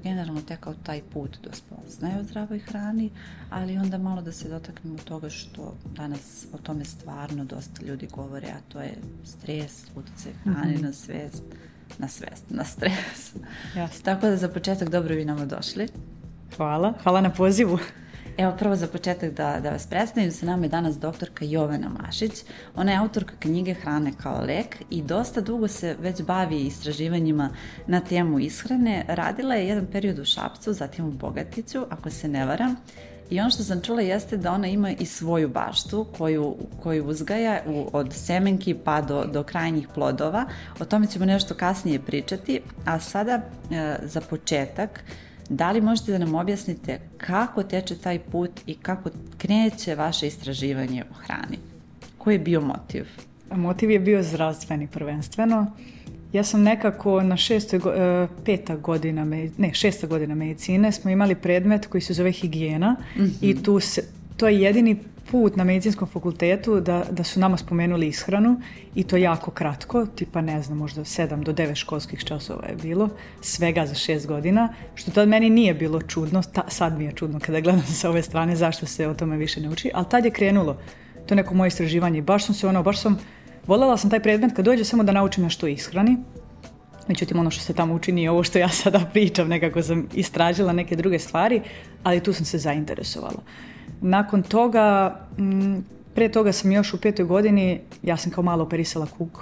generalno tekao taj put do spoznaje o zdravoj hrani, ali onda malo da se dotaknemo toga što danas o tome stvarno dosta ljudi govore, a to je stres, utjecaj hrane mhm. na svest, na svest, na stres. Tako da za početak dobro bi nam došli. Hvala, hvala na pozivu. Evo prvo za početak da, da vas predstavim, sa nama je danas doktorka Jovana Mašić. Ona je autorka knjige Hrane kao lek i dosta dugo se već bavi istraživanjima na temu ishrane. Radila je jedan period u Šapcu, zatim u Bogaticu, ako se ne varam. I ono što sam čula jeste da ona ima i svoju baštu koju, koju uzgaja od semenki pa do, do krajnjih plodova. O tome ćemo nešto kasnije pričati, a sada e, za početak da li možete da nam objasnite kako teče taj put i kako kreće vaše istraživanje o hrani? Koji je bio motiv? Motiv je bio zdravstveni prvenstveno. Ja sam nekako na šestoj, e, peta godina, ne, šesta godina medicine smo imali predmet koji se zove higijena i mhm. tu se, to je jedini put na medicinskom fakultetu da, da su nama spomenuli ishranu i to jako kratko, tipa ne znam, možda sedam do 9 školskih časova je bilo, svega za šest godina, što tad meni nije bilo čudno, sad mi je čudno kada gledam sa ove strane zašto se o tome više ne uči, ali tad je krenulo to neko moje istraživanje baš sam se ono, baš sam, voljela sam taj predmet kad dođe samo da naučim na što ishrani, Međutim, ono što se tamo učini je ovo što ja sada pričam, nekako sam istražila neke druge stvari, ali tu sam se zainteresovala. Nakon toga, mm, prije toga sam još u petoj godini, ja sam kao malo operisala kuk.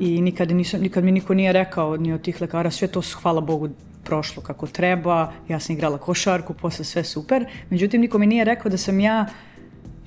I nikad, nikad mi niko nije rekao ni od tih lekara, sve to hvala Bogu, prošlo kako treba, ja sam igrala košarku, posle sve super. Međutim, niko mi nije rekao da sam ja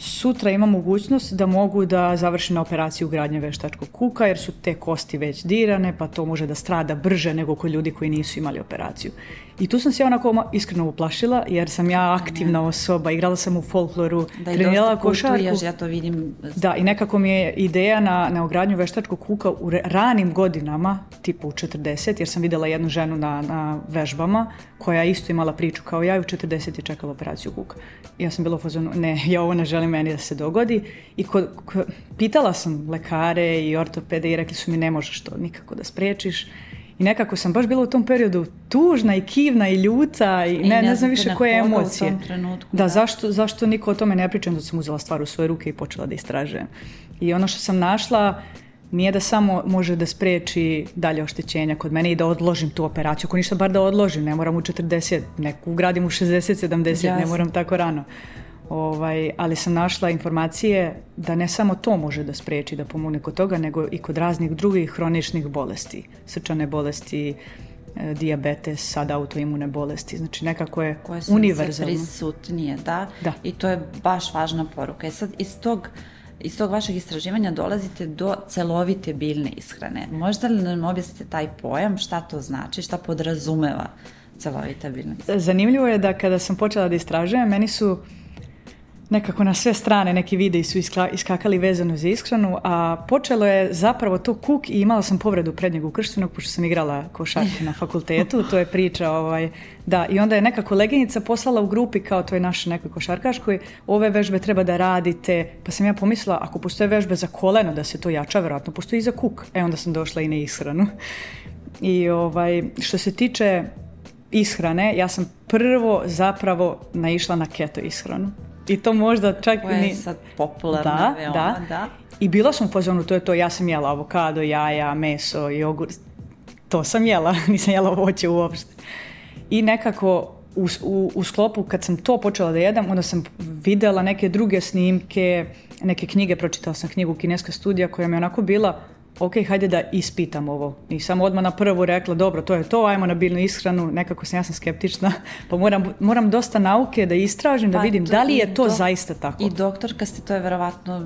sutra ima mogućnost da mogu da završi na operaciju gradnje veštačkog kuka jer su te kosti već dirane pa to može da strada brže nego kod ljudi koji nisu imali operaciju. I tu sam se onako iskreno uplašila jer sam ja aktivna osoba, igrala sam u folkloru, da, trenirala košarku. ja to vidim. Da, i nekako mi je ideja na, na ogradnju veštačkog kuka u ranim godinama, tipu u 40, jer sam vidjela jednu ženu na, na vežbama koja je isto imala priču kao ja i u 40 je čekala operaciju kuka. Ja sam bila u fazonu, ne, ja ovo ne želim meni da se dogodi i ko, ko, pitala sam lekare i ortopede i rekli su mi ne možeš to nikako da spriječiš i nekako sam baš bila u tom periodu tužna i kivna i ljuta i, I ne, znam više koje emocije. da, da, Zašto, zašto niko o tome ne priča, da sam uzela stvar u svoje ruke i počela da istražujem. I ono što sam našla nije da samo može da spreči dalje oštećenja kod mene i da odložim tu operaciju, ako ništa bar da odložim, ne moram u 40, neku ugradim u 60, 70, Jasne. ne moram tako rano ovaj, ali sam našla informacije da ne samo to može da spriječi da pomogne kod toga, nego i kod raznih drugih hroničnih bolesti, srčane bolesti, e, diabetes, sad autoimune bolesti. Znači nekako je Koje su univerzalno. prisutnije, da? I to je baš važna poruka. I e sad iz tog iz tog vašeg istraživanja dolazite do celovite biljne ishrane. Možda li nam objasniti taj pojam, šta to znači, šta podrazumeva celovita biljna ishrana? Zanimljivo je da kada sam počela da istražujem, meni su nekako na sve strane neki videi su iskakali vezano za iskranu, a počelo je zapravo to kuk i imala sam povredu prednjeg ukrštenog, pošto sam igrala košarku na fakultetu, to je priča, ovaj, da, i onda je neka koleginica poslala u grupi kao to je naše nekoj košarkaškoj, ove vežbe treba da radite, pa sam ja pomislila, ako postoje vežbe za koleno da se to jača, vjerojatno postoji i za kuk, e onda sam došla i na ishranu. I ovaj, što se tiče ishrane, ja sam prvo zapravo naišla na keto ishranu. I to možda čak Koja ni... je sad popularno da, veoma, da. I bila sam u to je to, ja sam jela avokado, jaja, meso, jogurt. To sam jela, nisam jela voće uopšte. I nekako u, u, sklopu kad sam to počela da jedem, onda sam videla neke druge snimke, neke knjige, pročitala sam knjigu Kineska studija koja mi je onako bila ok, hajde da ispitam ovo. I sam odmah na prvu rekla, dobro, to je to, ajmo na biljnu ishranu, nekako sam, ja sam skeptična, pa moram, moram dosta nauke da istražim, da pa vidim da li je to zaista tako. I doktorka ste, to je verovatno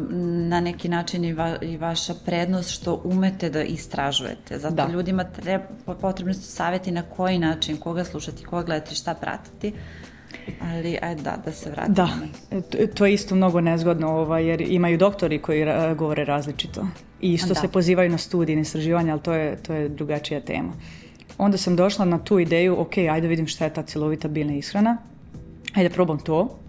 na neki način i, vaša prednost što umete da istražujete. Zato ljudima treba, potrebno su savjeti na koji način, koga slušati, koga gledati, šta pratiti ali aj da, da se vratimo. Da, to je isto mnogo nezgodno ovaj, jer imaju doktori koji eh, govore različito i isto se pozivaju na studije, na istraživanja, ali to je, to je drugačija tema. Onda sam došla na tu ideju, ok, ajde vidim šta je ta cjelovita biljna ishrana, ajde probam to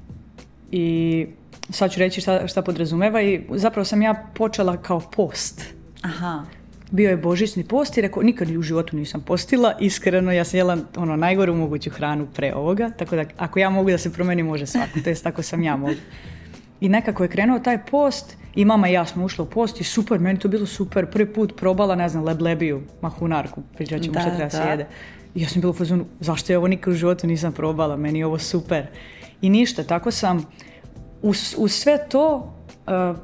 i sad ću reći šta, šta podrazumeva i zapravo sam ja počela kao post. Aha bio je božićni post i rekao, nikad u životu nisam postila, iskreno ja sam jela ono, najgoru moguću hranu pre ovoga, tako da ako ja mogu da se promeni, može svako, to jest tako sam ja mogu. I nekako je krenuo taj post i mama i ja smo ušla u post i super, meni to bilo super, prvi put probala, ne znam, leblebiju, mahunarku, pričat ćemo da, šta treba I ja sam bila u fazonu, zašto je ovo nikad u životu nisam probala, meni je ovo super. I ništa, tako sam, uz, sve to, eh,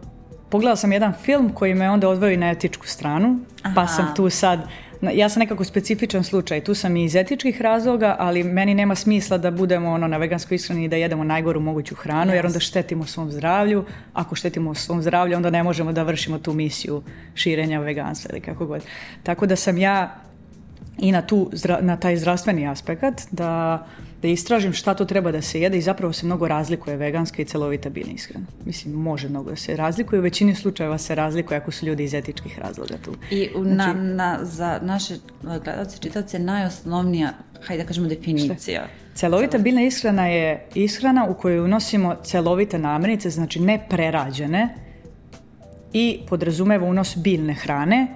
pogledala sam jedan film koji me onda odveo i na etičku stranu, pa sam tu sad ja sam nekako specifičan slučaj, tu sam i iz etičkih razloga, ali meni nema smisla da budemo ono na veganskoj ishrani i da jedemo najgoru moguću hranu, jer onda štetimo svom zdravlju. Ako štetimo svom zdravlju, onda ne možemo da vršimo tu misiju širenja veganstva ili kako god. Tako da sam ja i na, tu, na taj zdravstveni aspekt, da da istražim šta to treba da se jede i zapravo se mnogo razlikuje veganska i celovita biljna ishrana. Mislim, može mnogo da se razlikuje, u većini slučajeva se razlikuje ako su ljudi iz etičkih razloga tu. I u, znači, na, za naše gledalce, čitavce, najosnovnija, hajde da kažemo, definicija. Šta? Celovita biljna ishrana je ishrana u kojoj unosimo celovite namirnice, znači ne prerađene, i podrazumeva unos biljne hrane,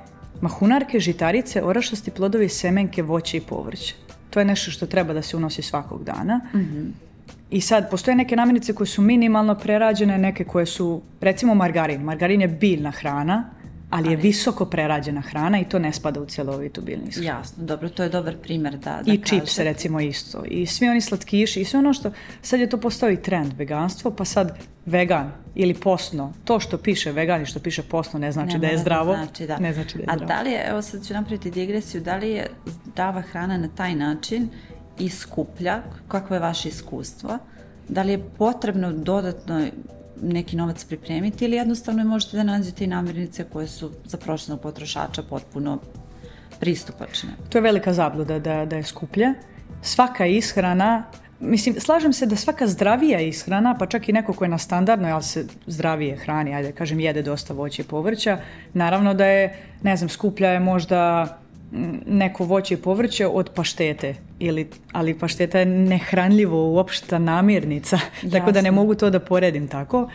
mahunarke, žitarice, orašasti plodovi, semenke, voće i povrće to je nešto što treba da se unosi svakog dana. Mhm. I sad, postoje neke namirnice koje su minimalno prerađene, neke koje su, recimo margarin. Margarin je biljna hrana, ali je visoko prerađena hrana i to ne spada u cjelovitu biljnu ishranu. Jasno, dobro, to je dobar primjer da, da I čips recimo isto. I svi oni slatkiši i sve ono što, sad je to postao i trend veganstvo, pa sad vegan ili posno, to što piše vegan i što piše posno ne znači da je zdravo. Znači, da. Ne znači da je A da li je, evo sad ću napraviti digresiju, da li je zdrava hrana na taj način i skuplja, kakvo je vaše iskustvo? Da li je potrebno dodatno neki novac pripremiti ili jednostavno možete da nađete i namirnice koje su za prošljenog potrošača potpuno pristupačne. To je velika zabluda da, da je skuplje. Svaka ishrana Mislim, slažem se da svaka zdravija ishrana, pa čak i neko koje je na standardnoj, ali se zdravije hrani, ajde kažem, jede dosta voća i povrća, naravno da je, ne znam, skuplja je možda neko voće i povrće od paštete. Ili, ali pašteta je nehranljivo uopšta namirnica. Tako da ne mogu to da poredim tako.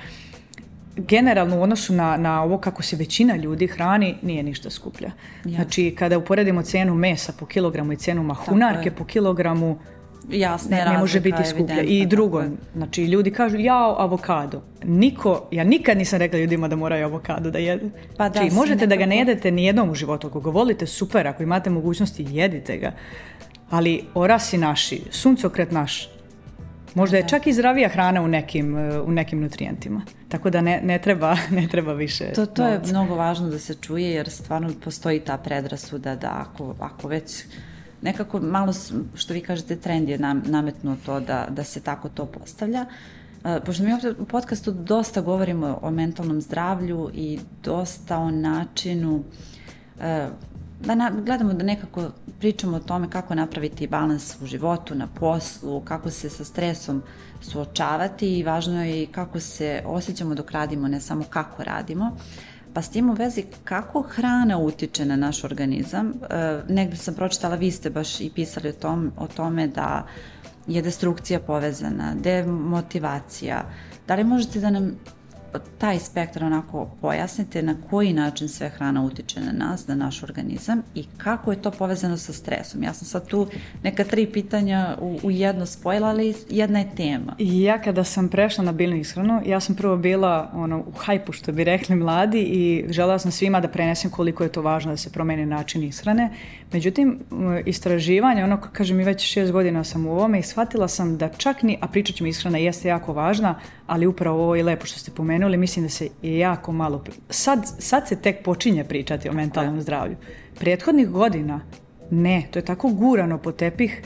Generalno u odnosu na, na ovo kako se većina ljudi hrani nije ništa skuplja. Znači kada uporedimo cijenu mesa po kilogramu i cenu mahunarke po kilogramu jasne ne, ne može biti skuplja. I drugo, znači ljudi kažu jao avokado. Niko, ja nikad nisam rekla ljudima da moraju avokado da jedu. Pa znači, da, znači, možete da ga ne jedete ni jednom u životu. Ako ga volite, super. Ako imate mogućnosti, jedite ga. Ali orasi naši, suncokret naš, možda je čak i zdravija hrana u nekim, eh, u nekim nutrijentima. Tako da ne, ne, treba, ne treba više. To, to je mnogo važno da se čuje jer stvarno postoji ta predrasuda da ako, ako već nekako malo, što vi kažete, trend je nametnuo to da, da se tako to postavlja. E, pošto mi u podcastu dosta govorimo o mentalnom zdravlju i dosta o načinu e, da na, gledamo da nekako pričamo o tome kako napraviti balans u životu, na poslu, kako se sa stresom suočavati i važno je i kako se osjećamo dok radimo, ne samo kako radimo. Pa s tim u vezi kako hrana utiče na naš organizam? E, negde sam pročitala, vi ste baš i pisali o, o tome da je destrukcija povezana, demotivacija. Da li možete da nam pa taj spektar onako pojasnite na koji način sve hrana utiče na nas, na naš organizam i kako je to povezano sa stresom. Ja sam sad tu neka tri pitanja u, jedno spojila, ali jedna je tema. Ja kada sam prešla na biljnu ishranu, ja sam prvo bila ono, u hajpu što bi rekli mladi i želela sam svima da prenesem koliko je to važno da se promeni način ishrane. Međutim, istraživanje, ono kažem i već šest godina sam u ovome i shvatila sam da čak ni, a pričat mi ishrana jeste jako važna, ali upravo ovo je lepo što ste pomenuli, mislim da se jako malo, sad, sad se tek počinje pričati o mentalnom zdravlju. Prethodnih godina ne, to je tako gurano po tepih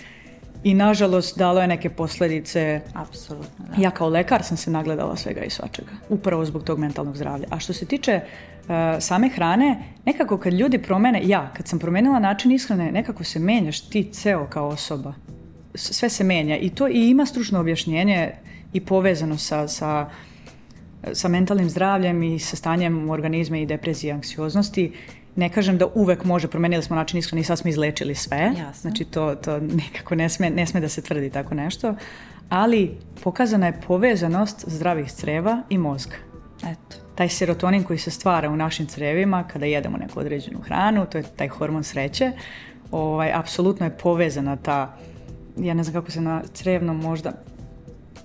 i nažalost dalo je neke posljedice. Apsolutno. Ja kao lekar sam se nagledala svega i svačega, upravo zbog tog mentalnog zdravlja. A što se tiče e, same hrane, nekako kad ljudi promene, ja kad sam promijenila način ishrane, nekako se menjaš ti ceo kao osoba. Sve se menja i to i ima stručno objašnjenje i povezano sa, sa, sa mentalnim zdravljem i sa stanjem organizma i depresije i anksioznosti ne kažem da uvek može, promenili smo način ishrane i sad smo izlečili sve. Znači to, to nekako ne sme, ne sme da se tvrdi tako nešto. Ali pokazana je povezanost zdravih creva i mozga. Eto. Taj serotonin koji se stvara u našim crevima kada jedemo neku određenu hranu, to je taj hormon sreće, ovaj, apsolutno je povezana ta, ja ne znam kako se na crevnom možda,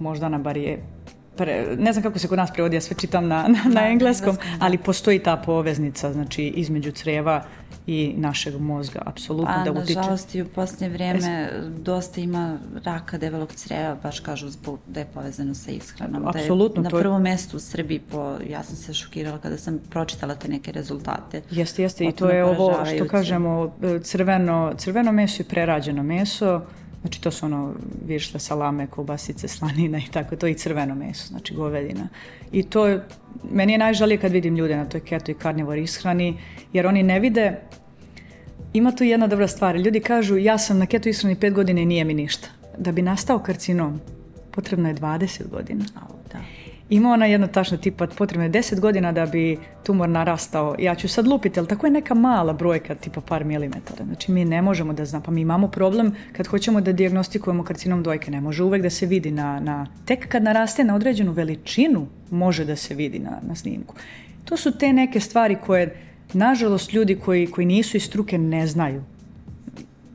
možda na barije, ne znam kako se kod nas prevodi, ja sve čitam na, na, engleskom, ali postoji ta poveznica znači, između crjeva i našeg mozga, apsolutno da utiče. nažalost, i u posljednje vrijeme dosta ima raka develog creva, baš kažu zbog da je povezano sa ishranom. Apsolutno. Da je na prvom mestu u Srbiji, po, ja sam se šokirala kada sam pročitala te neke rezultate. Jeste, jeste, i to je ovo što kažemo, crveno, crveno meso i prerađeno meso, Znači to su ono viršta, salame, kobasice, slanina i tako to i crveno meso, znači govedina. I to je, meni je najžalije kad vidim ljude na toj keto i karnivor ishrani, jer oni ne vide, ima tu jedna dobra stvar, ljudi kažu ja sam na keto ishrani pet godina i nije mi ništa. Da bi nastao karcinom, potrebno je 20 godina. Ima ona jedno tačno tipa, potrebno je deset godina da bi tumor narastao. Ja ću sad lupiti, ali tako je neka mala brojka, tipa par milimetara. Znači mi ne možemo da znam, pa mi imamo problem kad hoćemo da dijagnostikujemo karcinom dojke. Ne može uvek da se vidi na, na tek kad naraste na određenu veličinu, može da se vidi na, na snimku. To su te neke stvari koje, nažalost, ljudi koji, koji nisu iz struke ne znaju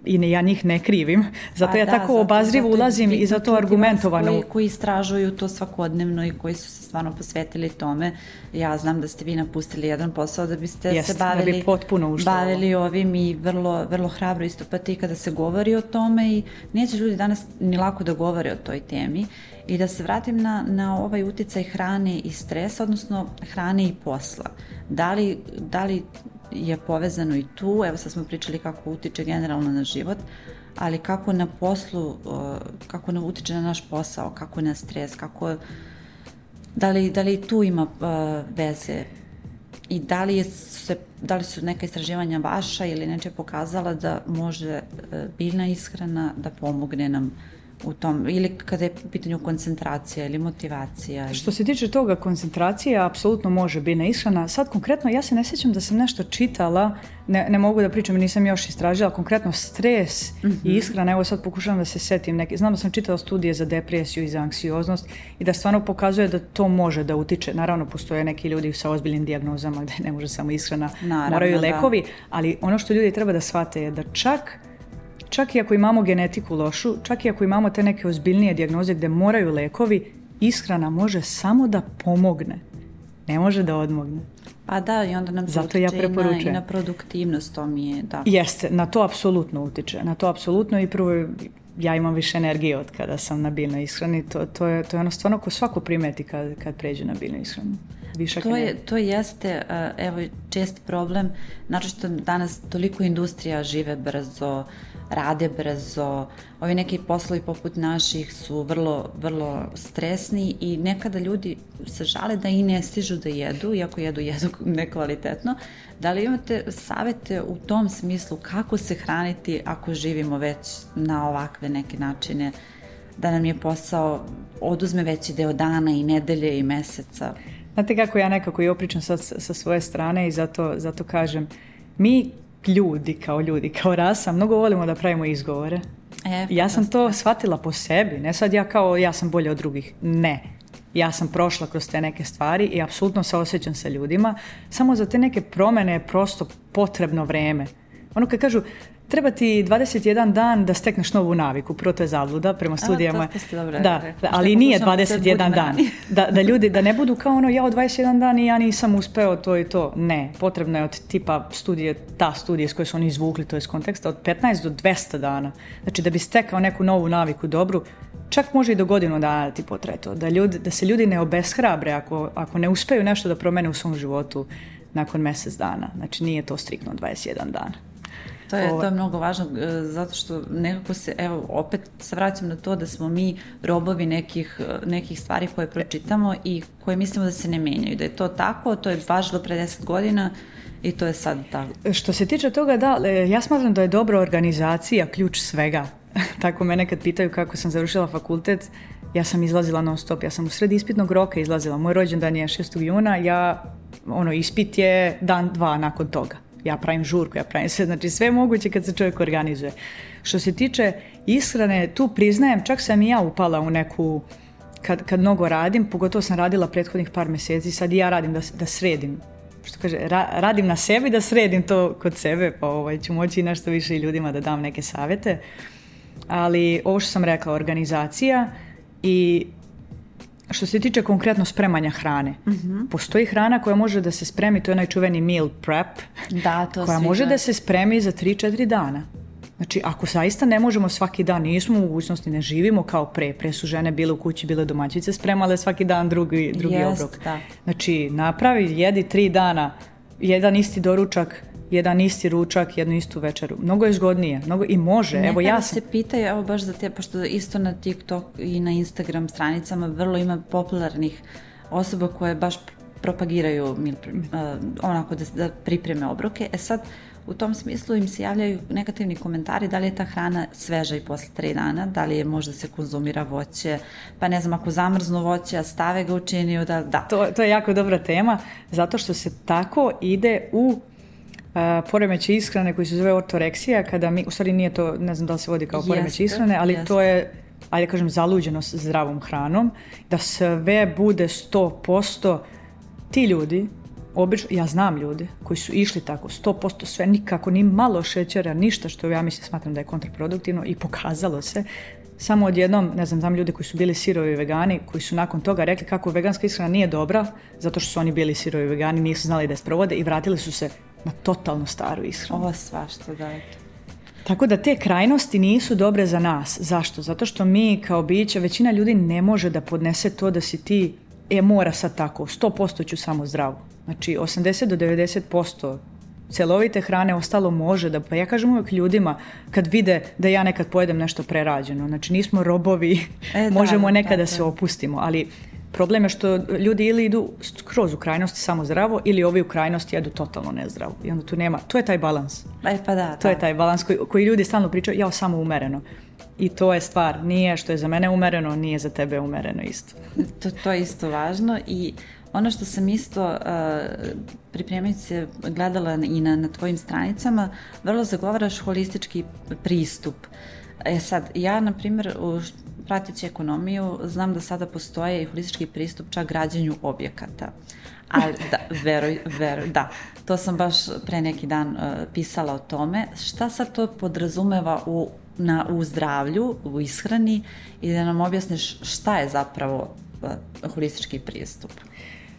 i ja njih ne krivim. Zato pa ja tako obazrivo ulazim i zato argumentovano. Koji, koji istražuju to svakodnevno i koji su se stvarno posvetili tome. Ja znam da ste vi napustili jedan posao da biste Jest, se bavili, bi potpuno bavili ovim i vrlo, vrlo hrabro istupati i kada se govori o tome i neće ljudi danas ni lako da govore o toj temi. I da se vratim na, na ovaj utjecaj hrane i stresa, odnosno hrane i posla. Da li, da li je povezano i tu, evo sad smo pričali kako utiče generalno na život, ali kako na poslu, uh, kako nam utiče na naš posao, kako na stres, kako, da li, da li tu ima uh, veze i da li, se, da li su neka istraživanja vaša ili neče pokazala da može uh, biljna ishrana da pomogne nam u tom, ili kada je u pitanju koncentracija ili motivacija? Što se tiče toga, koncentracija apsolutno može biti ishrana. Sad konkretno, ja se ne sjećam da sam nešto čitala, ne, mogu da pričam, nisam još istražila, konkretno stres i mhm. ishrana, evo sad pokušavam da se setim neke, znam da sam čitala studije za depresiju i za anksioznost i da stvarno pokazuje da to može da utiče, naravno postoje neki ljudi sa ozbiljnim dijagnozama gdje ne može samo ishrana, naravno, moraju lekovi, ali ono što ljudi treba da shvate je da čak čak i ako imamo genetiku lošu, čak i ako imamo te neke ozbiljnije dijagnoze gdje moraju lekovi, ishrana može samo da pomogne. Ne može da odmogne. Pa da, i onda nam Zato ja preporučujem. I na, produktivnost to mi je, da. Jeste, na to apsolutno utiče. Na to apsolutno i prvo ja imam više energije od kada sam na biljnoj ishrani. To, to, je, to je ono stvarno ko svako primeti kad, kad pređe na biljnu ishranu. više to, je, to jeste, evo, čest problem, znači što danas toliko industrija žive brzo, rade brzo. Ovi neki poslovi poput naših su vrlo, vrlo stresni i nekada ljudi se žale da i ne stižu da jedu, iako jedu, jedu nekvalitetno. Da li imate savete u tom smislu kako se hraniti ako živimo već na ovakve neke načine da nam je posao oduzme veći deo dana i nedelje i meseca? Znate kako ja nekako i opričam sa, sa svoje strane i zato, zato kažem mi ljudi kao ljudi, kao rasa, mnogo volimo da pravimo izgovore. E, pa ja sam to shvatila po sebi, ne sad ja kao ja sam bolje od drugih, ne. Ja sam prošla kroz te neke stvari i apsolutno se osjećam sa ljudima, samo za te neke promjene je prosto potrebno vreme. Ono kad kažu Treba ti 21 dan da stekneš novu naviku, to je zabluda prema studijama. A, dobro da, ali nije 21 dan. Da, da ljudi da ne budu kao ono ja od 21 dan i ja nisam uspeo to i to. Ne, potrebno je od tipa studije, ta studija s koje su oni izvukli to iz konteksta, od 15 do 200 dana. Znači da bi stekao neku novu naviku dobru, čak može i do godinu dana ti potre to. Da, ljudi, da se ljudi ne obeshrabre ako, ako ne uspeju nešto da promene u svom životu nakon mjesec dana. Znači nije to striktno 21 dana. To je, ovaj- to mnogo važno e, zato što nekako se, evo, opet se vraćam na to da smo mi robovi nekih, e, nekih stvari koje pročitamo i koje mislimo da se ne menjaju. Da je to tako, to je važilo pre 10 godina, i to je sad tako. Što se tiče toga, da, e, ja smatram da je dobra organizacija ključ svega. Tako mene kad pitaju kako sam završila fakultet, ja sam izlazila non stop, ja sam u sred ispitnog roka izlazila. Moj rođendan je 6. juna, ja, ono, ispit je dan, dva nakon toga ja pravim žurku, ja pravim sve, znači sve moguće kad se čovjek organizuje. Što se tiče ishrane, tu priznajem, čak sam i ja upala u neku, kad, kad mnogo radim, pogotovo sam radila prethodnih par mjeseci, sad i ja radim da, da sredim što kaže, radim na sebi da sredim to kod sebe, pa ovaj, ću moći i nešto više i ljudima da dam neke savjete. Ali ovo što sam rekla, organizacija i što se tiče konkretno spremanja hrane, mhm. postoji hrana koja može da se spremi, to je onaj čuveni meal prep, da, to koja može da. se spremi za 3-4 dana. Znači, ako zaista ne možemo svaki dan, nismo u mogućnosti, ne živimo kao pre, pre su žene bile u kući, bile domaćice, spremale svaki dan drugi, drugi obrok. Znači, napravi, jedi tri dana, jedan isti doručak, jedan isti ručak, jednu istu večeru. Mnogo je zgodnije, mnogo i može. evo ja se pitaju, evo baš za te, pošto isto na TikTok i na Instagram stranicama vrlo ima popularnih osoba koje baš propagiraju mhm. eh, onako da, da pripreme obroke. E sad, u tom smislu im se javljaju negativni komentari da li je ta hrana sveža i posle tre dana, da li je možda se konzumira voće, pa ne znam ako zamrznu voće, a stave ga u da, da. To, to je jako dobra tema, zato što se tako ide u poremeće ishrane koji se zove ortoreksija, kada mi, u stvari nije to, ne znam da li se vodi kao poremeće ishrane, ali to je ajde kažem, s zdravom hranom, da sve bude 100%, ti ljudi, obično, ja znam ljudi koji su išli tako, 100% sve, nikako, ni malo šećera, ništa što ja mislim smatram da je kontraproduktivno i pokazalo se, samo odjednom, ne znam, znam ljude koji su bili sirovi vegani, koji su nakon toga rekli kako veganska ishrana nije dobra, zato što su oni bili sirovi vegani, nisu znali da je sprovode i vratili su se na totalno staru ishranu. Ovo svašta, da. Tako da te krajnosti nisu dobre za nas. Zašto? Zato što mi kao biće, većina ljudi ne može da podnese to da si ti, e mora sad tako, 100% ću samo zdravo. Znači 80 do 90% celovite hrane ostalo može da, pa ja kažem uvijek ljudima kad vide da ja nekad pojedem nešto prerađeno, znači nismo robovi, e, možemo nekada da. se opustimo, ali Problem je što ljudi ili idu skroz u krajnosti samo zdravo ili ovi u krajnosti jedu totalno nezdravo. I onda tu nema, to je taj balans. E, pa da, to je taj balans koji, ljudi stalno pričaju, jao samo umereno. I to je stvar, nije što je za mene umereno, nije za tebe umereno isto. to, to je isto važno i ono što sam isto uh, se gledala i na, na tvojim stranicama, vrlo zagovaraš holistički pristup. E sad, ja na primjer prateći ekonomiju, znam da sada postoje i holistički pristup čak građenju objekata. Ali da, veruj, veruj, da. To sam baš pre neki dan e, pisala o tome. Šta sad to podrazumeva u, na, u zdravlju, u ishrani i da nam objasniš šta je zapravo uh, holistički pristup?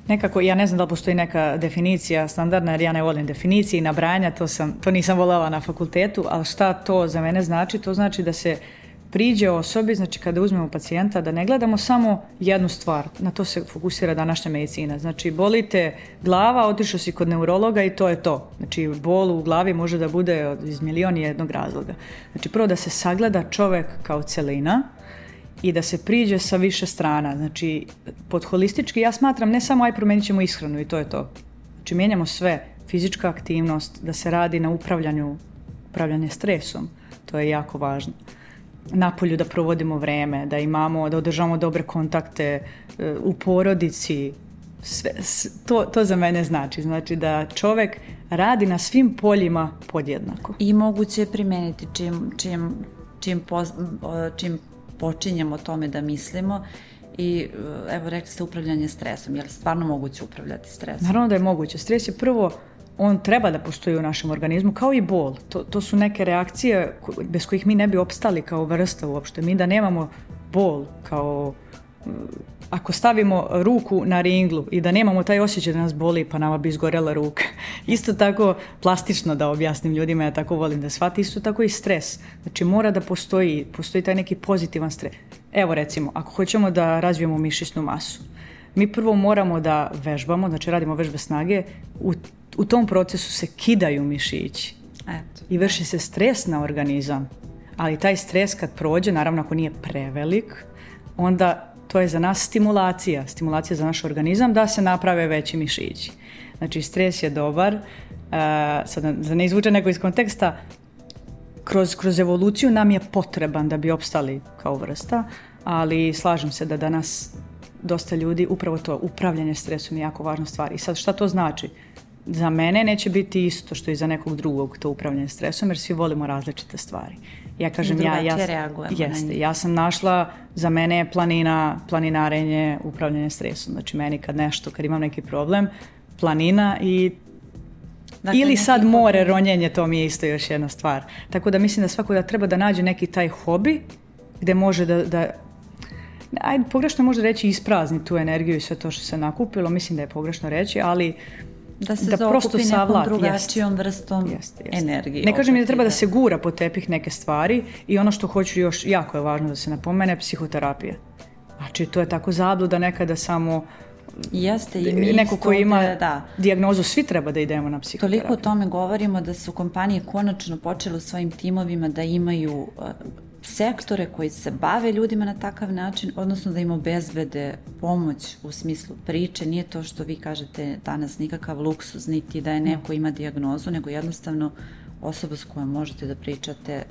Nekako, ja ne znam da li postoji neka definicija standardna, jer ja ne volim definicije i nabranja, to, sam, to nisam voljela na fakultetu, ali šta to za mene znači? To znači da se priđe osobi, znači kada uzmemo pacijenta, da ne gledamo samo jednu stvar, na to se fokusira današnja medicina. Znači bolite glava, otišao si kod neurologa i to je to. Znači bol u glavi može da bude iz milijun jednog razloga. Znači prvo da se sagleda čovek kao celina, i da se priđe sa više strana. Znači, pod ja smatram ne samo aj promenit ćemo ishranu i to je to. Znači, mijenjamo sve. Fizička aktivnost, da se radi na upravljanju, upravljanje stresom. To je jako važno napolju da provodimo vreme, da imamo, da održamo dobre kontakte e, u porodici. Sve, to, to za mene znači. Znači da čovek radi na svim poljima podjednako. I moguće je primeniti čim, čim, čim, počinjemo tome da mislimo i e, evo rekli ste upravljanje stresom. Je li stvarno moguće upravljati stresom? Naravno da je moguće. Stres je prvo on treba da postoji u našem organizmu, kao i bol. To, to su neke reakcije bez kojih mi ne bi opstali kao vrsta uopšte. Mi da nemamo bol kao mm, ako stavimo ruku na ringlu i da nemamo taj osjećaj da nas boli pa nama bi izgorela ruka. Isto tako plastično da objasnim ljudima, ja tako volim da shvati, isto tako i stres. Znači mora da postoji, postoji taj neki pozitivan stres. Evo recimo, ako hoćemo da razvijemo mišićnu masu, mi prvo moramo da vežbamo, znači radimo vežbe snage, u, tom procesu se kidaju mišići Eto. i vrši se stres na organizam. Ali taj stres kad prođe, naravno ako nije prevelik, onda to je za nas stimulacija, stimulacija za naš organizam da se naprave veći mišići. Znači stres je dobar, uh, sad da ne izvuče neko iz konteksta, kroz, kroz evoluciju nam je potreban da bi opstali kao vrsta, ali slažem se da danas dosta ljudi upravo to upravljanje stresom je jako važna stvar. I sad šta to znači? Za mene neće biti isto što i za nekog drugog to upravljanje stresom jer svi volimo različite stvari. Ja kažem ja ja jeste, ja sam našla za mene je planina, planinarenje, upravljanje stresom. Znači meni kad nešto, kad imam neki problem, planina i dakle, Ili sad more, ronjenje, to mi je isto još jedna stvar. Tako da mislim da svako da treba da nađe neki taj hobi gdje može da, da ajde, pogrešno možda reći isprazni tu energiju i sve to što se nakupilo, mislim da je pogrešno reći, ali da se da prosto drugačijom vrstom energije. Ne kažem mi da treba da se gura po tepih neke stvari i ono što hoću još, jako je važno da se napomene, psihoterapija. Znači, to je tako zabluda nekada samo Jeste i mi neko ko ima da. dijagnozu, svi treba da idemo na psihoterapiju. Toliko o tome govorimo da su kompanije konačno počele u svojim timovima da imaju sektore koji se bave ljudima na takav način, odnosno da im obezbede pomoć u smislu priče. Nije to što vi kažete danas nikakav luksuz, niti da je neko ima diagnozu, nego jednostavno osoba s kojom možete da pričate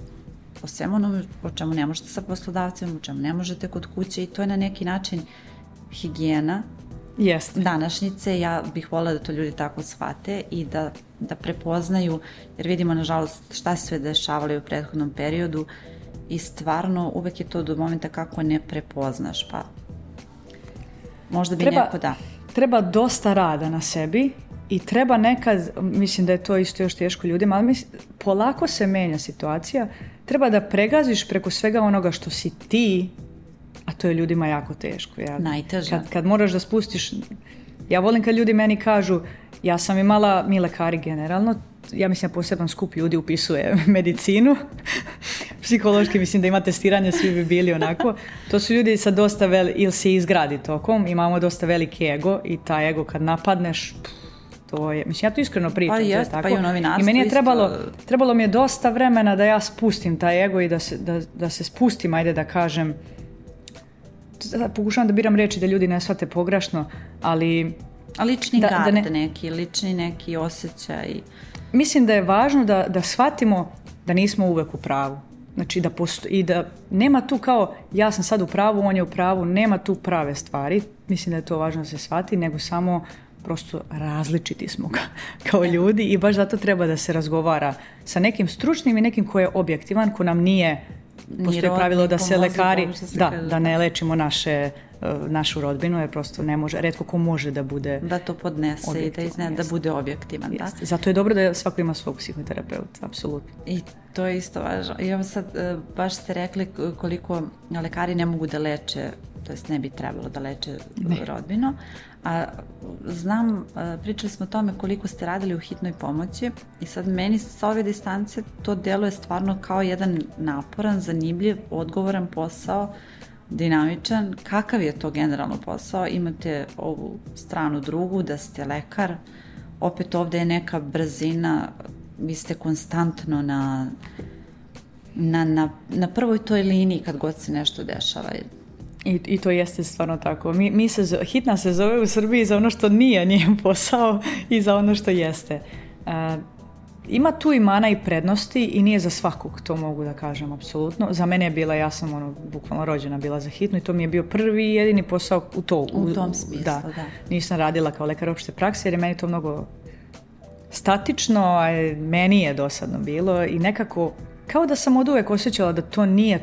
o svemu onome o čemu ne možete sa poslodavcem, o čemu ne možete kod kuće i to je na neki način higijena Jeste. današnjice. Ja bih volila da to ljudi tako shvate i da, da prepoznaju, jer vidimo nažalost šta se sve dešavalo u prethodnom periodu, i stvarno uvek je to do momenta kako ne prepoznaš, pa možda bi treba, neko da. Treba dosta rada na sebi i treba nekad, mislim da je to isto još teško ljudima, ali polako se menja situacija, treba da pregaziš preko svega onoga što si ti, a to je ljudima jako teško. Ja, Kad, moraš da spustiš, ja volim kad ljudi meni kažu, ja sam imala, mi lekari generalno, ja mislim poseban skup ljudi upisuje medicinu psihološki mislim da ima testiranje, svi bi bili onako. To su ljudi sa dosta veli, ili se izgradi tokom, imamo dosta veliki ego i ta ego kad napadneš, to je, mislim ja to iskreno pričam, pa to je pa tako. i, meni je trebalo, trebalo mi je dosta vremena da ja spustim taj ego i da se, da, da spustim, ajde da kažem, pokušavam da biram riječi da ljudi ne shvate pogrešno, ali... A lični neki, lični neki osjećaj. Mislim da je važno da, da shvatimo da nismo uvek u pravu. Znači da i da nema tu kao ja sam sad u pravu, on je u pravu, nema tu prave stvari. Mislim da je to važno da se shvati, nego samo prosto različiti smo ga, kao ljudi i baš zato treba da se razgovara sa nekim stručnim i nekim koji je objektivan, ko nam nije postoje pravilo da se lekari, da, da ne lečimo naše E, našu rodbinu je prosto ne može, redko ko može da bude da to podnese i da, izne, da bude objektivan. Da? Zato je dobro da svako ima svog psihoterapeuta, apsolutno. I to je isto važno. I sad e, baš ste rekli koliko lekari ne mogu da leče to jest ne bi trebalo da leče ne. rodbinu. A, znam, e, pričali smo o tome koliko ste radili u hitnoj pomoći i sad meni sa ove distance to deluje stvarno kao jedan naporan, zanimljiv, odgovoran posao dinamičan, kakav je to generalno posao? Imate ovu stranu drugu, da ste lekar, opet ovdje je neka brzina, vi ste konstantno na, na, na, prvoj toj liniji kad god se nešto dešava. I, I to jeste stvarno tako. Mi, mi se, hitna se zove u Srbiji za ono što nije njen posao i za ono što jeste. E, ima tu i mana i prednosti i nije za svakog, to mogu da kažem apsolutno. Za mene je bila, ja sam ono, bukvalno rođena bila za hitnu i to mi je bio prvi i jedini posao u to. U, tom smislu, da. Nisam radila kao lekar opšte prakse jer je meni to mnogo statično, a meni je dosadno bilo i nekako kao da sam od uvek osjećala da to nije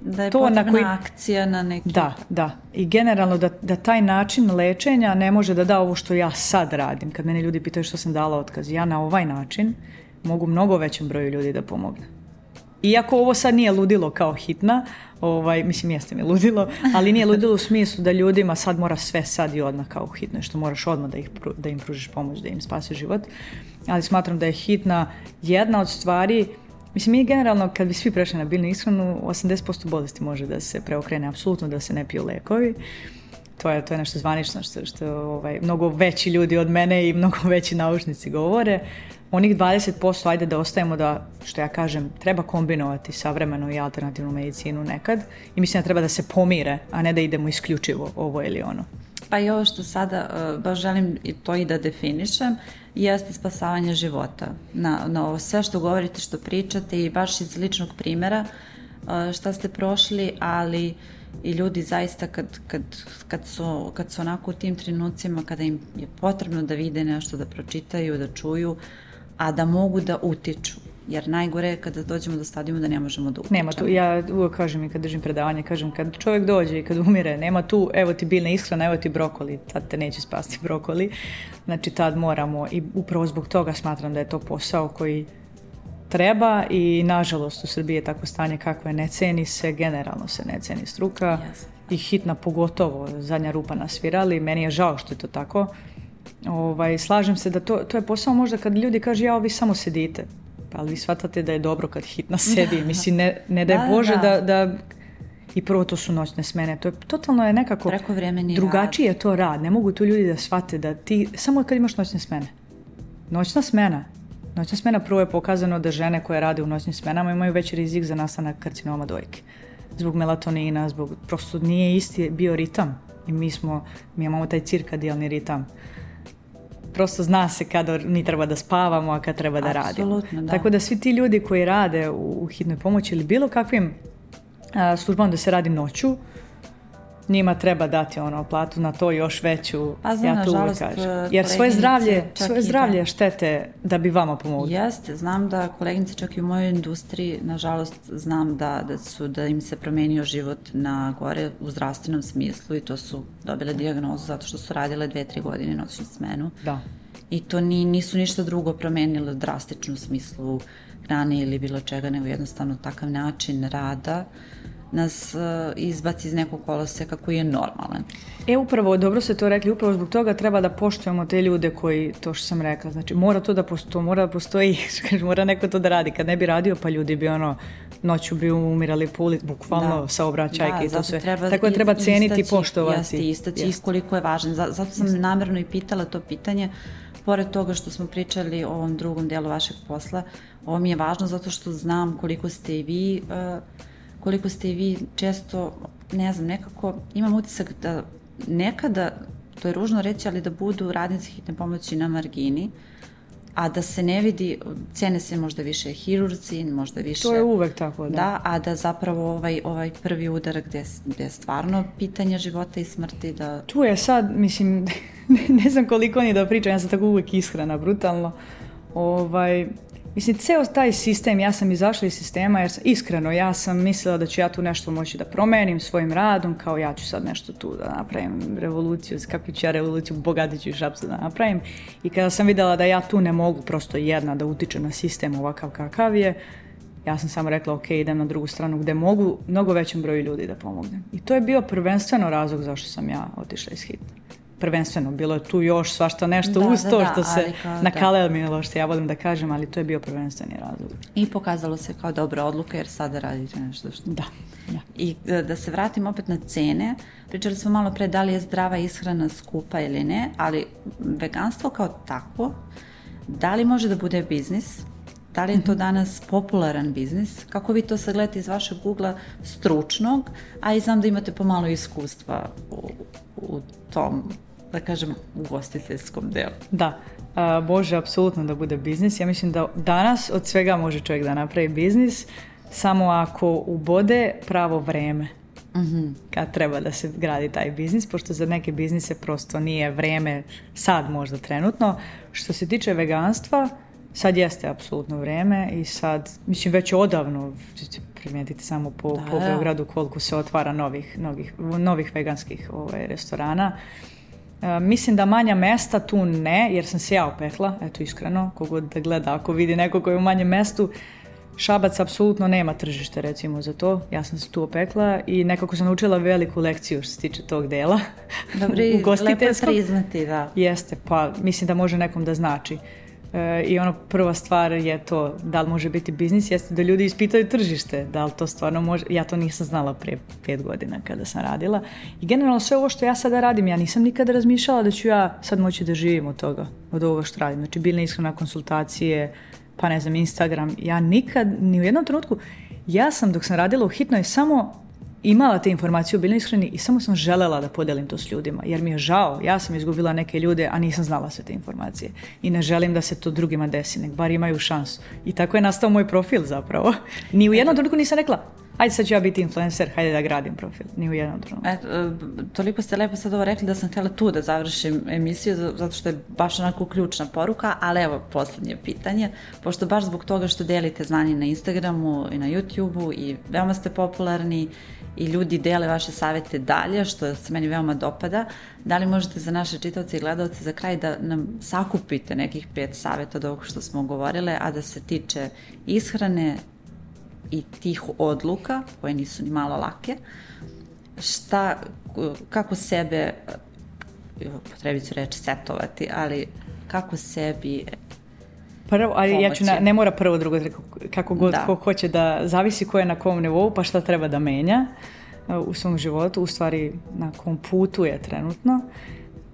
da je to na koji... akcija na neki... Da, da. I generalno da, da taj način lečenja ne može da da ovo što ja sad radim. Kad mene ljudi pitaju što sam dala otkaz, ja na ovaj način mogu mnogo većem broju ljudi da pomogne. Iako ovo sad nije ludilo kao hitna, ovaj, mislim jeste mi ludilo, ali nije ludilo u smislu da ljudima sad mora sve sad i odmah kao hitno, što moraš odmah da, ih, da im pružiš pomoć, da im spasi život. Ali smatram da je hitna jedna od stvari, mislim mi generalno kad bi svi prešli na biljnu ishranu, 80% bolesti može da se preokrene, apsolutno da se ne piju lekovi. To je, to je nešto zvanično što, što ovaj, mnogo veći ljudi od mene i mnogo veći naučnici govore, onih 20% ajde da ostajemo da, što ja kažem, treba kombinovati savremenu i alternativnu medicinu nekad i mislim da treba da se pomire, a ne da idemo isključivo ovo ili ono. Pa i ovo što sada e, baš želim i to i da definišem, jeste spasavanje života. Na, na ovo sve što govorite, što pričate i baš iz ličnog primjera e, šta ste prošli, ali i ljudi zaista kad, kad, kad, su, kad su onako u tim trenucima kada im je potrebno da vide nešto, da pročitaju, da čuju, a da mogu da utiču. Jer najgore je kada dođemo do stadijuma da ne možemo da utičemo. Nema tu, ja uvek kažem i kad držim predavanje, kažem kad čovjek dođe i kad umire, nema tu, evo ti biljna ishrana, evo ti brokoli, tad te neće spasti brokoli. Znači tad moramo i upravo zbog toga smatram da je to posao koji treba i nažalost u Srbiji je takvo stanje kako je, ne ceni se, generalno se ne ceni struka i hitna pogotovo zadnja rupa na svirali, meni je žao što je to tako, Ovaj, slažem se da to, to je posao možda kad ljudi kažu ja ovi samo sedite. Pa ali vi shvatate da je dobro kad hitna sedi. Da. Mislim, ne, ne daj da, Bože da, da i prvo to su noćne smene. To je totalno je nekako drugačije je to rad. Ne mogu tu ljudi da shvate da ti samo kad imaš noćne smene. Noćna smena. Noćna smena prvo je pokazano da žene koje rade u noćnim smenama imaju veći rizik za nastanak karcinoma dojke. Zbog melatonina, zbog prosto nije isti bio ritam i mi smo mi imamo taj cirkadijalni ritam prosto zna se kada mi treba da spavamo, a kada treba da Absolutno, radimo. Tako da svi ti ljudi koji rade u, hitnoj pomoći ili bilo kakvim službama da se radi noću, njima treba dati ono platu na to još veću. A pa znam, ja to uvijek kažem. E, Jer svoje zdravlje, svoje zdravlje štete da bi vama pomogli. Jeste, znam da koleginice čak i u mojoj industriji, nažalost znam da, da su da im se promenio život na gore u zdravstvenom smislu i to su dobile dijagnozu zato što su radile dve, tri godine noćnu smenu. Da. I to ni, nisu ništa drugo promenile drastično u smislu hrane ili bilo čega, nego jednostavno takav način rada nas e, izbaci iz nekog koloseka koji je normalan. E upravo, dobro ste to rekli, upravo zbog toga treba da poštujemo te ljude koji, to što sam rekla, znači mora to da postoji, mora da postoji, mora neko to da radi, kad ne bi radio pa ljudi bi ono, noću bi umirali po ulici, bukvalno da. saobraćajke i to sve. Treba, Tako da treba ceniti i poštovati. Jeste, istaći koliko je važno. Zato sam namjerno i pitala to pitanje, pored toga što smo pričali o ovom drugom delu vašeg posla, ovo mi je važno zato što znam koliko ste i vi e, koliko ste i vi često, ne znam, nekako imam utisak da nekada, to je ružno reći, ali da budu radnici hitne pomoći na margini, a da se ne vidi, cene se možda više hirurci, možda više... To je uvek tako, da. Da, a da zapravo ovaj, ovaj prvi udar gdje je stvarno pitanje života i smrti da... Tu je sad, mislim, ne, znam koliko oni da pričam, ja sam tako uvek ishrana, brutalno. Ovaj, Mislim, ceo taj sistem, ja sam izašla iz sistema jer iskreno ja sam mislila da ću ja tu nešto moći da promenim svojim radom, kao ja ću sad nešto tu da napravim revoluciju, kako ću ja revoluciju bogatiću i šapsu da napravim. I kada sam vidjela da ja tu ne mogu prosto jedna da utičem na sistem ovakav kakav je, ja sam samo rekla ok, idem na drugu stranu gdje mogu mnogo većem broju ljudi da pomognem. I to je bio prvenstveno razlog zašto sam ja otišla iz hita prvenstveno, bilo je tu još svašta nešto da, uz to što se kao, je što ja volim da kažem, ali to je bio prvenstveni razlog. I pokazalo se kao dobra odluka jer sada radite nešto što... Da. I e, da se vratim opet na cene, pričali smo malo pre da li je zdrava ishrana skupa ili ne, ali veganstvo kao takvo, da li može da bude biznis, da li je to mhm. danas popularan biznis? Kako vi to sagledate iz vašeg gugla stručnog, a i znam da imate pomalo iskustva u tom da kažem, ugostiteljskom delu. Da, Bože, apsolutno da bude biznis. Ja mislim da danas od svega može čovjek da napravi biznis, samo ako ubode pravo vreme. Mhm. kad treba da se gradi taj biznis, pošto za neke biznise prosto nije vreme sad možda trenutno. Što se tiče veganstva, sad jeste apsolutno vreme i sad, mislim već odavno, primijetite samo po, da, po Beogradu koliko se otvara novih, novih veganskih ovaj, restorana E, mislim da manja mesta tu ne, jer sam se ja opekla, eto iskreno, kogod da gleda, ako vidi neko koji je u manjem mestu, Šabac apsolutno nema tržište recimo za to, ja sam se tu opekla i nekako sam naučila veliku lekciju što se tiče tog dela. Dobri, lepo priznati, da. Jeste, pa mislim da može nekom da znači. E, I ono prva stvar je to da li može biti biznis, jeste da ljudi ispitaju tržište, da li to stvarno može, ja to nisam znala prije pet godina kada sam radila. I generalno sve ovo što ja sada radim, ja nisam nikada razmišljala da ću ja sad moći da živim od toga, od ovoga što radim. Znači bilne iskrena konsultacije, pa ne znam, Instagram, ja nikad, ni u jednom trenutku, ja sam dok sam radila u hitnoj samo imala te informacije, biljnoj iskreni i samo sam želela da podelim to s ljudima, jer mi je žao, ja sam izgubila neke ljude, a nisam znala sve te informacije i ne želim da se to drugima desi, nek bar imaju šansu. I tako je nastao moj profil zapravo. Ni u jednom trenutku nisam rekla, hajde sad ću ja biti influencer, hajde da gradim profil, ni u jednom trenutku. Eto, e, toliko ste lepo sad ovo rekli da sam htjela tu da završim emisiju, zato što je baš onako ključna poruka, ali evo posljednje pitanje, pošto baš zbog toga što delite znanje na Instagramu i na YouTubeu i veoma ste popularni i ljudi dele vaše savete dalje, što se meni veoma dopada, da li možete za naše čitavce i gledalce za kraj da nam sakupite nekih pet saveta od ovog što smo govorile, a da se tiče ishrane, i tih odluka koje nisu ni malo lake šta, kako sebe potrebit ću reći setovati, ali kako sebi Prvo, ali ja ću na, ne mora prvo, drugo, kako god ko hoće da zavisi ko je na kom nivou pa šta treba da menja e, u svom životu, u stvari na kom putu je trenutno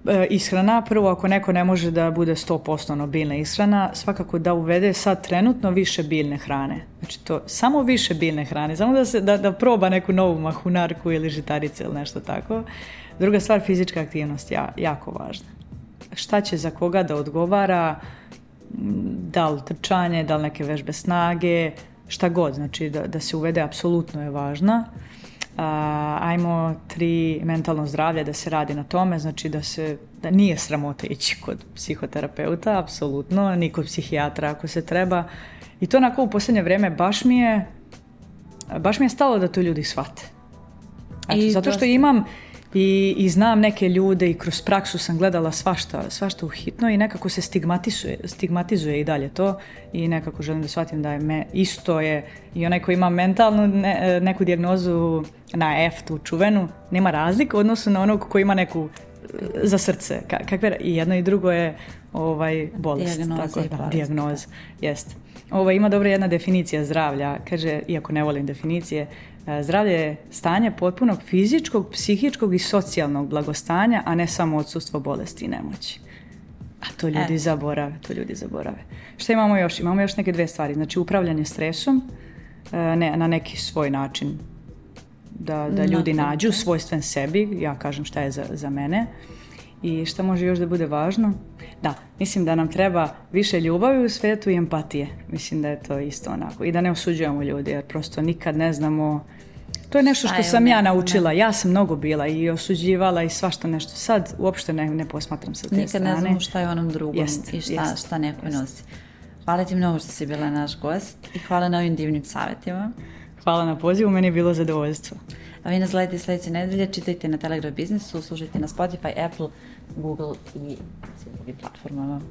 E, ishrana, prvo ako neko ne može da bude 100% biljna ishrana, svakako da uvede sad trenutno više biljne hrane. Znači to, samo više biljne hrane, samo da, se, da, proba neku novu mahunarku ili žitarice ili nešto tako. Druga stvar, fizička aktivnost, ja, jako važna. Šta će za koga da odgovara, da li trčanje, da li neke vežbe snage, šta god, znači da, da se uvede apsolutno je važna ajmo tri mentalno zdravlje da se radi na tome, znači da se da nije sramota ići kod psihoterapeuta, apsolutno, ni kod psihijatra ako se treba. I to onako u posljednje vrijeme baš mi je baš mi je stalo da to ljudi shvate. zato što imam i, znam neke ljude i kroz praksu sam gledala svašta, svašta hitno i nekako se stigmatizuje, stigmatizuje i dalje to i nekako želim da shvatim da je me, isto je i onaj koji ima mentalnu neku dijagnozu na F tu čuvenu, nema razlike odnosno odnosu na onog koji ima neku za srce. Ka, kakve, I jedno i drugo je ovaj, bolest. Dijagnoza. jest. Ovo, ima dobra jedna definicija zdravlja, kaže, iako ne volim definicije, E, zdravlje je stanje potpunog fizičkog, psihičkog i socijalnog blagostanja, a ne samo odsustvo bolesti i nemoći. A to e. ljudi zaborave, to ljudi zaborave. Što imamo još? Imamo još neke dve stvari. Znači upravljanje stresom e, na neki svoj način. Da, ljudi nađu svojstven sebi, ja kažem šta je za, za mene. I što može još da bude važno? Da, mislim da nam treba više ljubavi u svetu i empatije. Mislim da je to isto onako. I da ne osuđujemo ljudi, jer prosto nikad ne znamo... To je nešto što sam ja naučila. Ja sam mnogo bila i osuđivala i svašta nešto. Sad uopšte ne, ne posmatram sa te nikad strane. Nikad ne znamo šta je onom drugom i šta, jest, šta neko nosi. Hvala ti mnogo što si bila naš gost i hvala na ovim divnim savjetima. Hvala na pozivu, meni je bilo zadovoljstvo. A vi nas gledajte sledeće nedelje, čitajte na Telegram biznisu, slušajte na Spotify, Apple, Google i svim drugim platformama.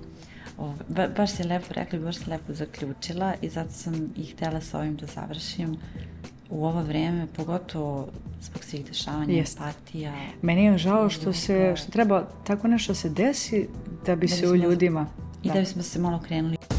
ba, baš si lepo rekla i baš si lepo zaključila i zato sam i htela sa ovim da završim u ovo vrijeme, pogotovo zbog svih dešavanja, yes. empatija. Meni je žao što, se, što treba tako nešto se desi da bi se u ljudima... I da, da bismo se malo krenuli.